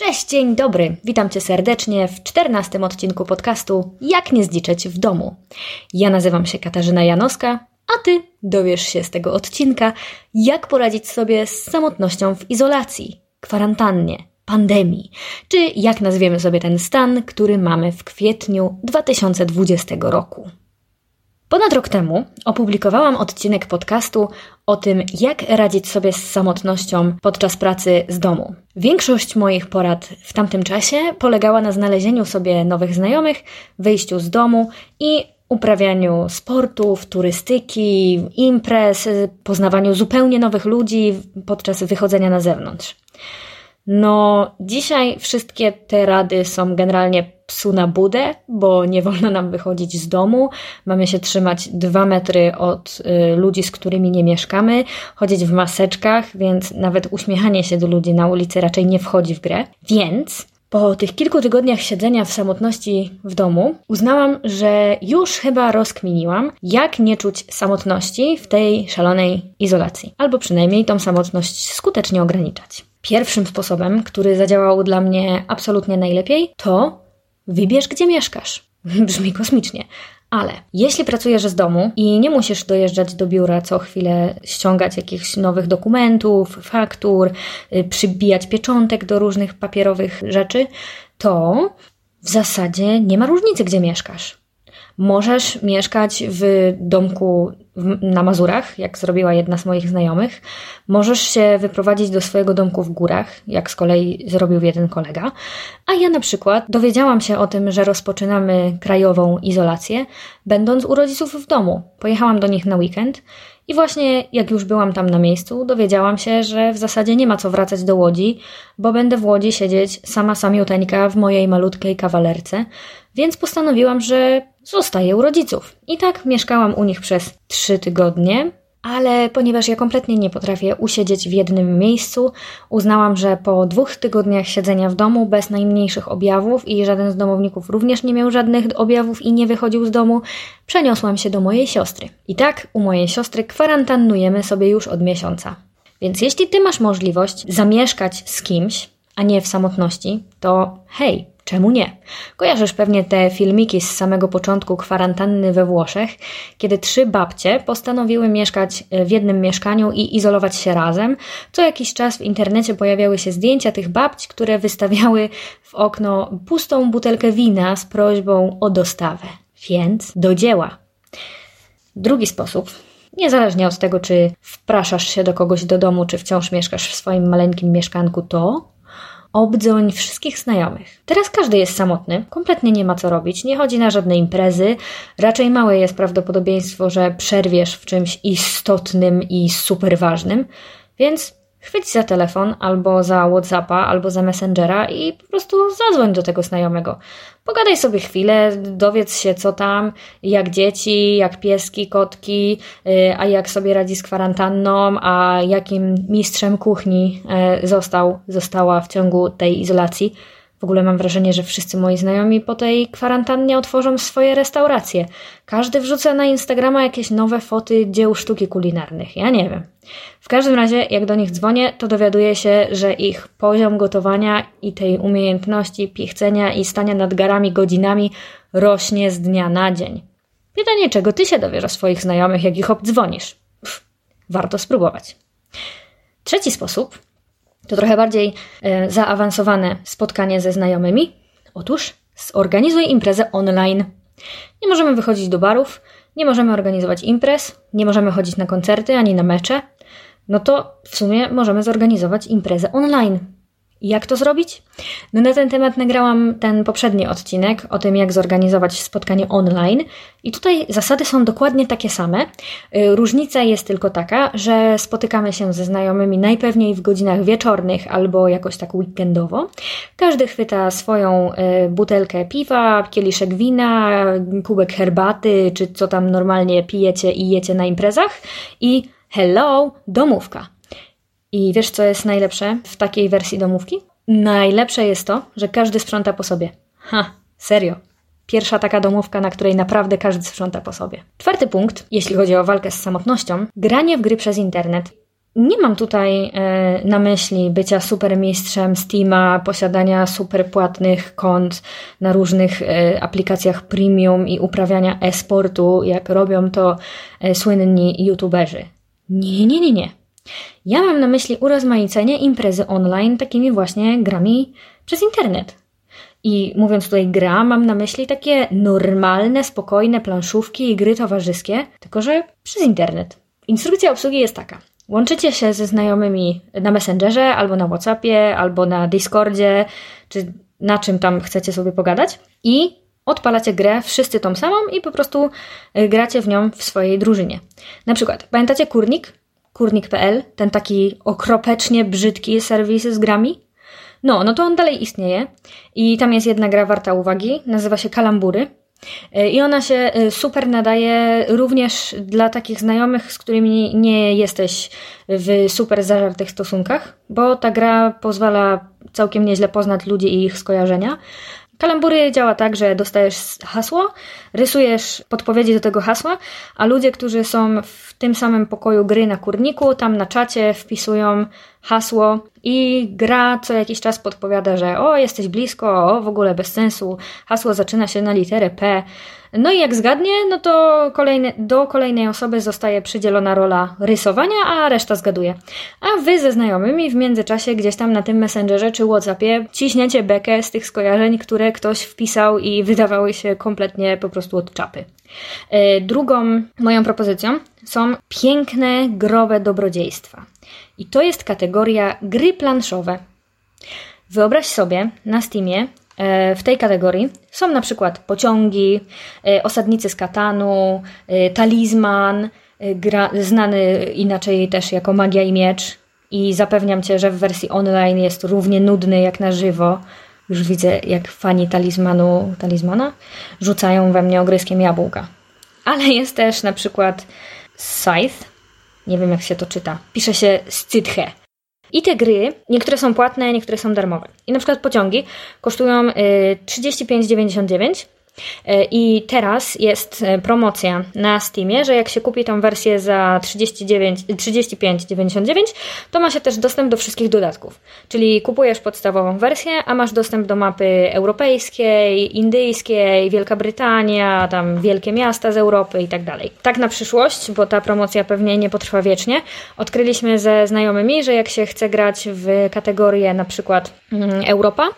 Cześć, dzień dobry. Witam Cię serdecznie w czternastym odcinku podcastu Jak nie zdziczeć w domu. Ja nazywam się Katarzyna Janowska, a Ty dowiesz się z tego odcinka, jak poradzić sobie z samotnością w izolacji, kwarantannie, pandemii, czy jak nazwiemy sobie ten stan, który mamy w kwietniu 2020 roku. Ponad rok temu opublikowałam odcinek podcastu o tym, jak radzić sobie z samotnością podczas pracy z domu. Większość moich porad w tamtym czasie polegała na znalezieniu sobie nowych znajomych, wyjściu z domu i uprawianiu sportów, turystyki, imprez, poznawaniu zupełnie nowych ludzi podczas wychodzenia na zewnątrz. No, dzisiaj wszystkie te rady są generalnie psu na budę, bo nie wolno nam wychodzić z domu. Mamy się trzymać dwa metry od y, ludzi, z którymi nie mieszkamy, chodzić w maseczkach, więc nawet uśmiechanie się do ludzi na ulicy raczej nie wchodzi w grę. Więc po tych kilku tygodniach siedzenia w samotności w domu, uznałam, że już chyba rozkminiłam, jak nie czuć samotności w tej szalonej izolacji, albo przynajmniej tą samotność skutecznie ograniczać. Pierwszym sposobem, który zadziałał dla mnie absolutnie najlepiej, to wybierz, gdzie mieszkasz. Brzmi kosmicznie. Ale jeśli pracujesz z domu i nie musisz dojeżdżać do biura co chwilę, ściągać jakichś nowych dokumentów, faktur, y, przybijać pieczątek do różnych papierowych rzeczy, to w zasadzie nie ma różnicy, gdzie mieszkasz. Możesz mieszkać w domku na Mazurach, jak zrobiła jedna z moich znajomych. Możesz się wyprowadzić do swojego domku w górach, jak z kolei zrobił jeden kolega. A ja na przykład dowiedziałam się o tym, że rozpoczynamy krajową izolację, będąc u rodziców w domu. Pojechałam do nich na weekend i właśnie jak już byłam tam na miejscu, dowiedziałam się, że w zasadzie nie ma co wracać do Łodzi, bo będę w Łodzi siedzieć sama samiuteńka w mojej malutkiej kawalerce, więc postanowiłam, że zostaję u rodziców. I tak mieszkałam u nich przez trzy tygodnie, ale ponieważ ja kompletnie nie potrafię usiedzieć w jednym miejscu, uznałam, że po dwóch tygodniach siedzenia w domu bez najmniejszych objawów i żaden z domowników również nie miał żadnych objawów i nie wychodził z domu, przeniosłam się do mojej siostry. I tak u mojej siostry kwarantannujemy sobie już od miesiąca. Więc jeśli ty masz możliwość zamieszkać z kimś, a nie w samotności, to hej, Czemu nie? Kojarzysz pewnie te filmiki z samego początku kwarantanny we Włoszech, kiedy trzy babcie postanowiły mieszkać e, w jednym mieszkaniu i izolować się razem. Co jakiś czas w internecie pojawiały się zdjęcia tych babci, które wystawiały w okno pustą butelkę wina z prośbą o dostawę. Więc do dzieła. Drugi sposób, niezależnie od tego, czy wpraszasz się do kogoś do domu, czy wciąż mieszkasz w swoim maleńkim mieszkanku, to obdzoń wszystkich znajomych. Teraz każdy jest samotny, kompletnie nie ma co robić, nie chodzi na żadne imprezy, raczej małe jest prawdopodobieństwo, że przerwiesz w czymś istotnym i super ważnym, więc chwyć za telefon albo za Whatsappa, albo za Messengera i po prostu zadzwoń do tego znajomego. Pogadaj sobie chwilę, dowiedz się co tam, jak dzieci, jak pieski, kotki, y, a jak sobie radzi z kwarantanną, a jakim mistrzem kuchni y, został, została w ciągu tej izolacji. W ogóle mam wrażenie, że wszyscy moi znajomi po tej kwarantannie otworzą swoje restauracje. Każdy wrzuca na Instagrama jakieś nowe foty dzieł sztuki kulinarnych. Ja nie wiem. W każdym razie, jak do nich dzwonię, to dowiaduję się, że ich poziom gotowania i tej umiejętności pichcenia i stania nad garami godzinami rośnie z dnia na dzień. Pytanie, czego ty się dowiesz o swoich znajomych, jak ich obdzwonisz? Pff, warto spróbować. Trzeci sposób to trochę bardziej e, zaawansowane spotkanie ze znajomymi. Otóż zorganizuj imprezę online. Nie możemy wychodzić do barów, nie możemy organizować imprez, nie możemy chodzić na koncerty ani na mecze. No to w sumie możemy zorganizować imprezę online. Jak to zrobić? No na ten temat nagrałam ten poprzedni odcinek o tym, jak zorganizować spotkanie online. I tutaj zasady są dokładnie takie same. Y, różnica jest tylko taka, że spotykamy się ze znajomymi najpewniej w godzinach wieczornych albo jakoś tak weekendowo. Każdy chwyta swoją y, butelkę piwa, kieliszek wina, kubek herbaty, czy co tam normalnie pijecie i jecie na imprezach i hello, domówka. I wiesz, co jest najlepsze w takiej wersji domówki? Najlepsze jest to, że każdy sprząta po sobie. Ha, serio. Pierwsza taka domówka, na której naprawdę każdy sprząta po sobie. Czwarty punkt, jeśli chodzi o walkę z samotnością, granie w gry przez internet. nie mam tutaj e, na myśli bycia supermistrzem Steama, posiadania super płatnych kont na różnych e, aplikacjach premium i uprawiania e-sportu, jak robią to e, słynni youtuberzy. Nie, nie, nie, nie. Ja mam na myśli urozmaicenie imprezy online takimi właśnie grami przez internet. I mówiąc tutaj gra, mam na myśli takie normalne, spokojne planszówki i gry towarzyskie, tylko że przez internet. Instrukcja obsługi jest taka. Łączycie się ze znajomymi na Messengerze, albo na WhatsAppie, albo na Discordzie, czy na czym tam chcecie sobie pogadać i odpalacie grę wszyscy tą samą i po prostu y, gracie w nią w swojej drużynie. Na przykład, pamiętacie Kurnik? Kurnik.pl, ten taki okropecznie brzydki serwis z grami? No, no to on dalej istnieje i tam jest jedna gra warta uwagi, nazywa się Kalambury. E, I ona się e, super nadaje również dla takich znajomych, z którymi nie jesteś w super zażartych stosunkach, bo ta gra pozwala całkiem nieźle poznać ludzi i ich skojarzenia. Kalambury działa tak, że dostajesz hasło, rysujesz podpowiedzi do tego hasła, a ludzie, którzy są w tym samym pokoju gry na kurniku, tam na czacie wpisują hasło i gra co jakiś czas podpowiada, że o, jesteś blisko, o, w ogóle bez sensu, hasło zaczyna się na literę P. No i jak zgadnie, no to kolejne, do kolejnej osoby zostaje przydzielona rola rysowania, a reszta zgaduje. A wy ze znajomymi w międzyczasie gdzieś tam na tym Messengerze czy Whatsappie ciśniecie bekę z tych skojarzeń, które ktoś wpisał i wydawały się kompletnie po prostu od czapy. E, drugą moją propozycją są piękne, growe dobrodziejstwa. I to jest kategoria gry planszowe. Wyobraź sobie na Steamie e, w tej kategorii są na przykład pociągi, e, osadnicy z Katanu, talizman, gra, znany inaczej też jako magia i miecz. I zapewniam cię, że w wersji online jest równie nudny jak na żywo. Już widzę, jak fani talizmanu, talizmana rzucają we mnie ogryskiem jabłka. Ale jest też na przykład Scythe. Nie wiem, jak się to czyta. Pisze się Scythe. I te gry, niektóre są płatne, niektóre są darmowe. I na przykład pociągi kosztują 35,99 y, I teraz jest e, promocja na Steamie, że jak się kupi tą wersję za 35,99, to ma się też dostęp do wszystkich dodatków. Czyli kupujesz podstawową wersję, a masz dostęp do mapy europejskiej, indyjskiej, Wielka Brytania, tam wielkie miasta z Europy i tak dalej. Tak na przyszłość, bo ta promocja pewnie nie potrwa wiecznie, odkryliśmy ze znajomymi, że jak się chce grać w kategorię na przykład mm, Europa,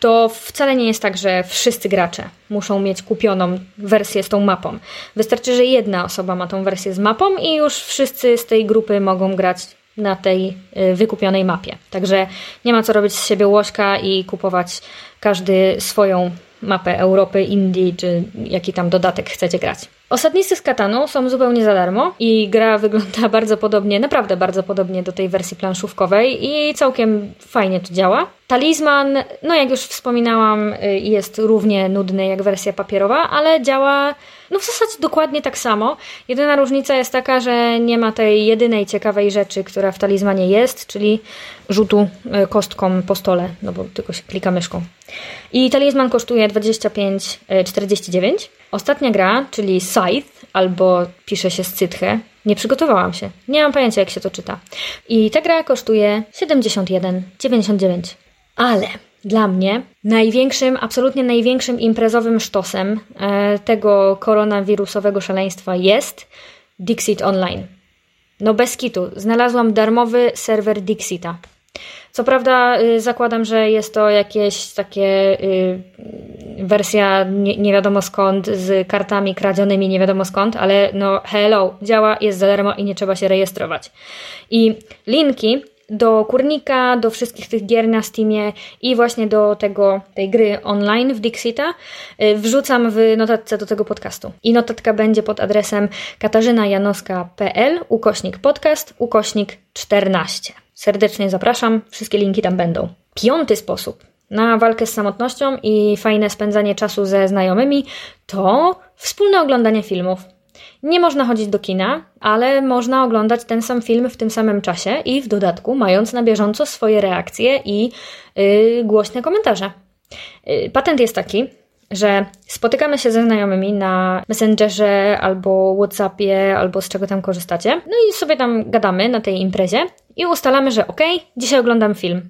to wcale nie jest tak, że wszyscy gracze muszą mieć kupioną wersję z tą mapą. Wystarczy, że jedna osoba ma tą wersję z mapą i już wszyscy z tej grupy mogą grać na tej y, wykupionej mapie. Także nie ma co robić z siebie łośka i kupować każdy swoją mapę Europy, Indii, czy jaki tam dodatek chcecie grać. Osadnicy z Katanu są zupełnie za darmo i gra wygląda bardzo podobnie, naprawdę bardzo podobnie do tej wersji planszówkowej i całkiem fajnie to działa. Talizman, no jak już wspominałam, y, jest równie nudny jak wersja papierowa, ale działa no w zasadzie dokładnie tak samo. Jedyna różnica jest taka, że nie ma tej jedynej ciekawej rzeczy, która w talizmanie jest, czyli rzutu y, kostką po stole, no bo tylko się klika myszką. I talizman kosztuje 25,49. Ostatnia gra, czyli Scythe, albo pisze się Scythe, nie przygotowałam się. Nie mam pojęcia, jak się to czyta. I ta gra kosztuje 71,99. Ale dla mnie największym, absolutnie największym imprezowym sztosem e, tego koronawirusowego szaleństwa jest Dixit Online. No bez kitu. Znalazłam darmowy serwer Dixita. Co prawda y, zakładam, że jest to jakieś takie y, wersja nie, nie, wiadomo skąd, z kartami kradzionymi nie wiadomo skąd, ale no hello, działa, jest za darmo i nie trzeba się rejestrować. I linki do kurnika, do wszystkich tych gier na Steamie i właśnie do tego, tej gry online w Dixita y, wrzucam w notatce do tego podcastu. I notatka będzie pod adresem katarzynajanowska.pl ukośnik podcast ukośnik 14. Serdecznie zapraszam, wszystkie linki tam będą. Piąty sposób na walkę z samotnością i fajne spędzanie czasu ze znajomymi to wspólne oglądanie filmów. Nie można chodzić do kina, ale można oglądać ten sam film w tym samym czasie i w dodatku mając na bieżąco swoje reakcje i yy, głośne komentarze. Yy, patent jest taki, że spotykamy się ze znajomymi na Messengerze albo Whatsappie, albo z czego tam korzystacie. No i sobie tam gadamy na tej imprezie i ustalamy, że ok, dzisiaj oglądam film.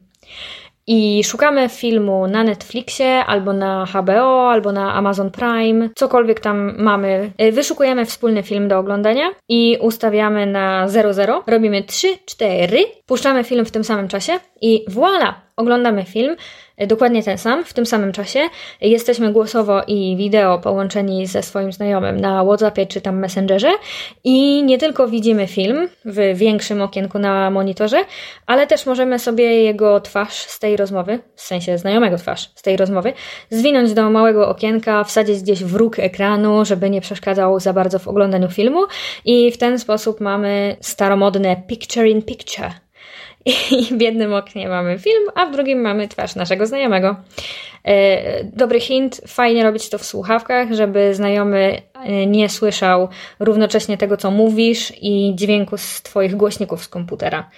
I szukamy filmu na Netflixie, albo na HBO, albo na Amazon Prime, cokolwiek tam mamy. Y, wyszukujemy wspólny film do oglądania i ustawiamy na 00. Robimy 3, 4, puszczamy film w tym samym czasie i voilà! Oglądamy film E, dokładnie ten sam, w tym samym czasie. Jesteśmy głosowo i wideo połączeni ze swoim znajomym na WhatsAppie czy tam Messengerze. I nie tylko widzimy film w większym okienku na monitorze, ale też możemy sobie jego twarz z tej rozmowy, w sensie znajomego twarz z tej rozmowy, zwinąć do małego okienka, wsadzić gdzieś w róg ekranu, żeby nie przeszkadzał za bardzo w oglądaniu filmu. I w ten sposób mamy staromodne picture in picture i w jednym oknie mamy film, a w drugim mamy twarz naszego znajomego. E, dobry hint, fajnie robić to w słuchawkach, żeby znajomy e, nie słyszał równocześnie tego, co mówisz i dźwięku z Twoich głośników z komputera.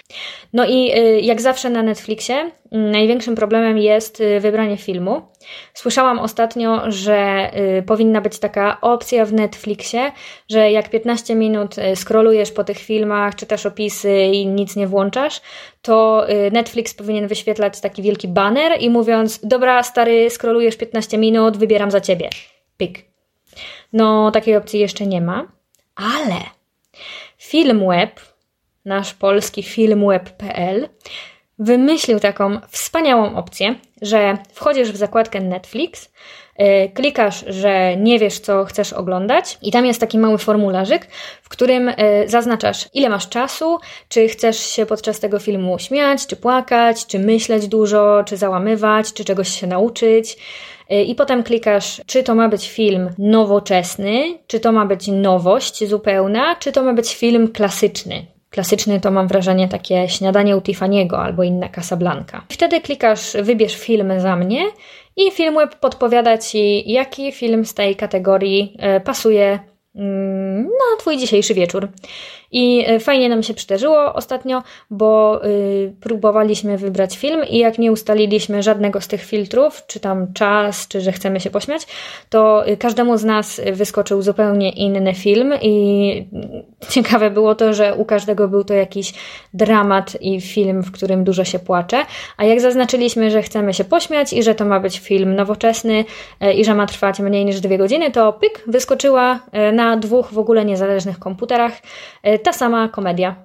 No i e, jak zawsze na Netflixie, największym problemem jest wybranie filmu. Słyszałam ostatnio, że powinna być taka opcja w Netflixie, że jak 15 minut scrollujesz po tych filmach, czytasz opisy i nic nie włączasz, to Netflix powinien wyświetlać taki wielki banner i mówiąc: Dobra, stary, scrollujesz 15 minut, wybieram za ciebie. Pik. No, takiej opcji jeszcze nie ma, ale Filmweb, nasz polski filmweb.pl, wymyślił taką wspaniałą opcję, że wchodzisz w zakładkę Netflix, yy, klikasz, że nie wiesz, co chcesz oglądać, i tam jest taki mały formularzyk, w którym yy, zaznaczasz, ile masz czasu, czy chcesz się podczas tego filmu śmiać, czy płakać, czy myśleć dużo, czy załamywać, czy czegoś się nauczyć. Yy, I potem klikasz, czy to ma być film nowoczesny, czy to ma być nowość zupełna, czy to ma być film klasyczny, Klasyczny to mam wrażenie takie śniadanie u Tiffany'ego albo inna Casablanca. Wtedy klikasz wybierz film za mnie i Filmweb podpowiada Ci, jaki film z tej kategorii e, pasuje na Twój dzisiejszy wieczór. I e, fajnie nam się przydarzyło ostatnio, bo y, próbowaliśmy wybrać film i jak nie ustaliliśmy żadnego z tych filtrów, czy tam czas, czy że chcemy się pośmiać, to y, każdemu z nas wyskoczył zupełnie inny film i ciekawe było to, że u każdego był to jakiś dramat i film, w którym dużo się płacze, a jak zaznaczyliśmy, że chcemy się pośmiać i że to ma być film nowoczesny y, i że ma trwać mniej niż dwie godziny, to pyk, wyskoczyła y, na dwóch w ogóle niezależnych komputerach ta sama komedia.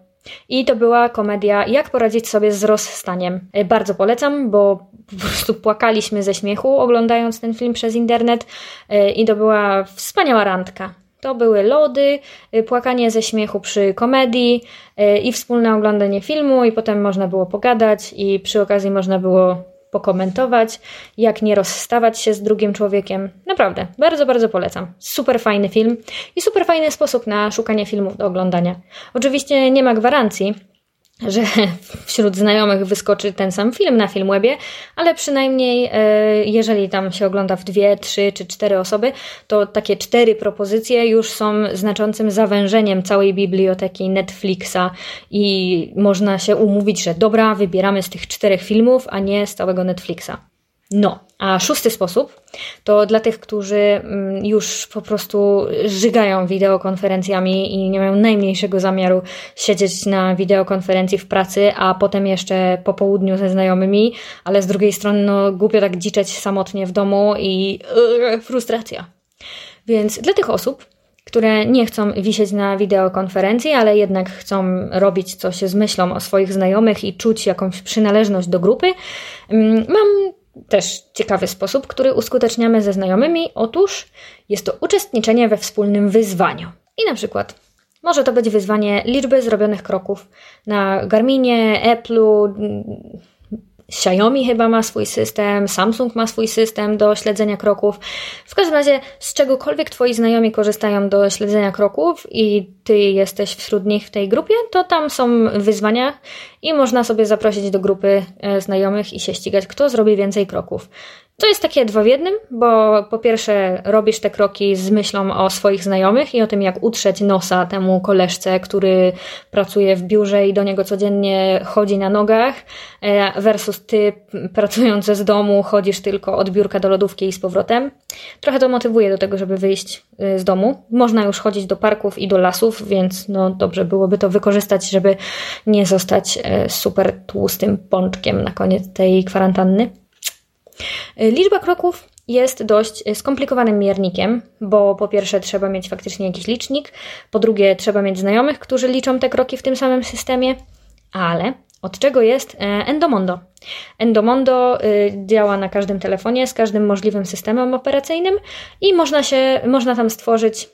I to była komedia Jak poradzić sobie z rozstaniem. E, bardzo polecam, bo po prostu płakaliśmy ze śmiechu oglądając ten film przez internet e, i to była wspaniała randka. To były lody, e, płakanie ze śmiechu przy komedii i wspólne oglądanie filmu, i potem można było pogadać, i przy okazji można było pokomentować, jak nie rozstawać się z drugim człowiekiem. Naprawdę, bardzo, bardzo polecam. Super fajny film i super fajny sposób na szukanie filmów do oglądania. Oczywiście nie ma gwarancji, że wśród znajomych wyskoczy ten sam film na Filmwebie, ale przynajmniej e, jeżeli tam się ogląda w dwie, trzy czy cztery osoby, to takie cztery propozycje już są znaczącym zawężeniem całej biblioteki Netflixa i można się umówić, że dobra, wybieramy z tych czterech filmów, a nie z całego Netflixa. No, a szósty sposób to dla tych, którzy mm, już po prostu żygają wideokonferencjami i nie mają najmniejszego zamiaru siedzieć na wideokonferencji w pracy, a potem jeszcze po południu ze znajomymi, ale z drugiej strony no, głupio tak dziczeć samotnie w domu i yy, frustracja. Więc dla tych osób, które nie chcą wisieć na wideokonferencji, ale jednak chcą robić coś z myślą o swoich znajomych i czuć jakąś przynależność do grupy, mm, mam też ciekawy sposób, który uskuteczniamy ze znajomymi. Otóż jest to uczestniczenie we wspólnym wyzwaniu. I na przykład może to być wyzwanie liczby zrobionych kroków na Garminie, Apple'u, Xiaomi chyba ma swój system, Samsung ma swój system do śledzenia kroków. W każdym razie, z czegokolwiek Twoi znajomi korzystają do śledzenia kroków i Ty jesteś wśród nich w tej grupie, to tam są wyzwania i można sobie zaprosić do grupy e, znajomych i się ścigać, kto zrobi więcej kroków. To jest takie dwa w jednym, bo po pierwsze robisz te kroki z myślą o swoich znajomych i o tym, jak utrzeć nosa temu koleżce, który pracuje w biurze i do niego codziennie chodzi na nogach, e, versus ty pracujący z domu chodzisz tylko od biurka do lodówki i z powrotem. Trochę to motywuje do tego, żeby wyjść e, z domu. Można już chodzić do parków i do lasów, więc no dobrze byłoby to wykorzystać, żeby nie zostać e, super tłustym pączkiem na koniec tej kwarantanny. Liczba kroków jest dość skomplikowanym miernikiem, bo po pierwsze trzeba mieć faktycznie jakiś licznik, po drugie trzeba mieć znajomych, którzy liczą te kroki w tym samym systemie, ale od czego jest e, Endomondo? Endomondo działa na każdym telefonie z każdym możliwym systemem operacyjnym i można się, można tam stworzyć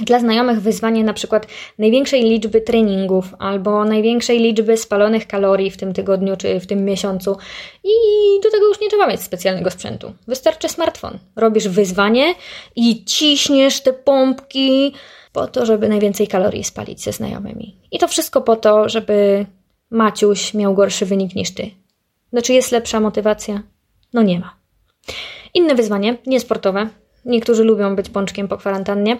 dla znajomych wyzwanie na przykład największej liczby treningów albo największej liczby spalonych kalorii w tym tygodniu czy w tym miesiącu i do tego już nie trzeba mieć specjalnego sprzętu. Wystarczy smartfon. Robisz wyzwanie i ciśniesz te pompki po to, żeby najwięcej kalorii spalić ze znajomymi. I to wszystko po to, żeby Maciuś miał gorszy wynik niż ty. Znaczy jest lepsza motywacja? No nie ma. Inne wyzwanie, niesportowe, Niektórzy lubią być pączkiem po kwarantannie,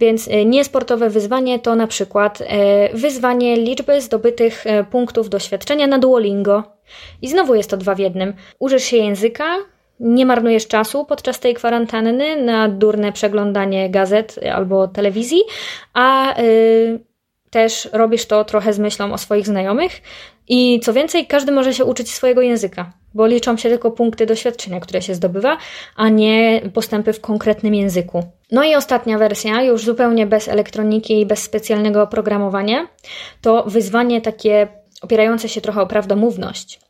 więc e, niesportowe wyzwanie to na przykład e, wyzwanie liczby zdobytych e, punktów doświadczenia na Duolingo. I znowu jest to dwa w jednym. Użysz się języka, nie marnujesz czasu podczas tej kwarantanny na durne przeglądanie gazet albo telewizji, a też robisz to trochę z myślą o swoich znajomych. I co więcej, każdy może się uczyć swojego języka bo liczą się tylko punkty doświadczenia, które się zdobywa, a nie postępy w konkretnym języku. No i ostatnia wersja, już zupełnie bez elektroniki i bez specjalnego oprogramowania, to wyzwanie takie opierające się trochę o prawdomówność.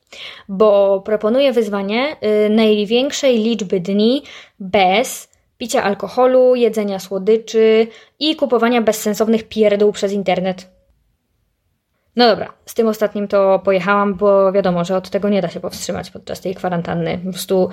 Bo proponuję wyzwanie y, największej liczby dni bez picia alkoholu, jedzenia słodyczy i kupowania bezsensownych pierdół przez internet. No dobra, z tym ostatnim to pojechałam, bo wiadomo, że od tego nie da się powstrzymać podczas tej kwarantanny. Po prostu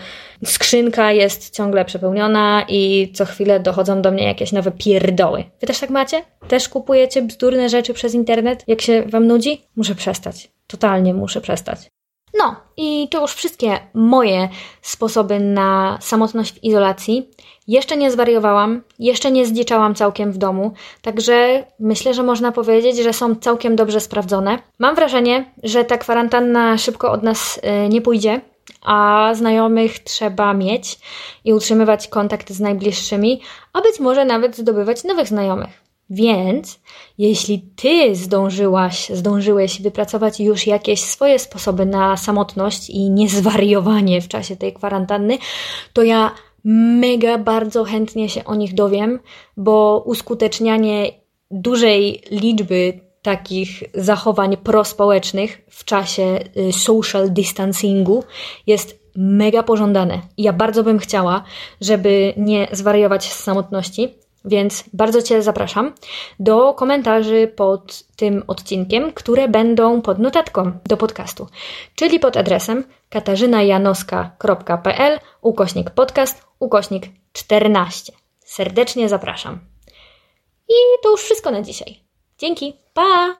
skrzynka jest ciągle przepełniona i co chwilę dochodzą do mnie jakieś nowe pierdoły. Wy też tak macie? Też kupujecie bzdurne rzeczy przez internet? Jak się wam nudzi? Muszę przestać. Totalnie muszę przestać. No, i to już wszystkie moje sposoby na samotność w izolacji. Jeszcze nie zwariowałam, jeszcze nie zdziczałam całkiem w domu, także myślę, że można powiedzieć, że są całkiem dobrze sprawdzone. Mam wrażenie, że ta kwarantanna szybko od nas y, nie pójdzie, a znajomych trzeba mieć i utrzymywać kontakt z najbliższymi, a być może nawet zdobywać nowych znajomych. Więc jeśli ty zdążyłaś, zdążyłeś wypracować już jakieś swoje sposoby na samotność i niezwariowanie w czasie tej kwarantanny, to ja mega bardzo chętnie się o nich dowiem, bo uskutecznianie dużej liczby takich zachowań prospołecznych w czasie y, social distancingu jest mega pożądane. Ja bardzo bym chciała, żeby nie zwariować z samotności, więc bardzo Cię zapraszam do komentarzy pod tym odcinkiem, które będą pod notatką do podcastu, czyli pod adresem katarzynajanoska.pl ukośnik podcast ukośnik 14. Serdecznie zapraszam. I to już wszystko na dzisiaj. Dzięki, pa!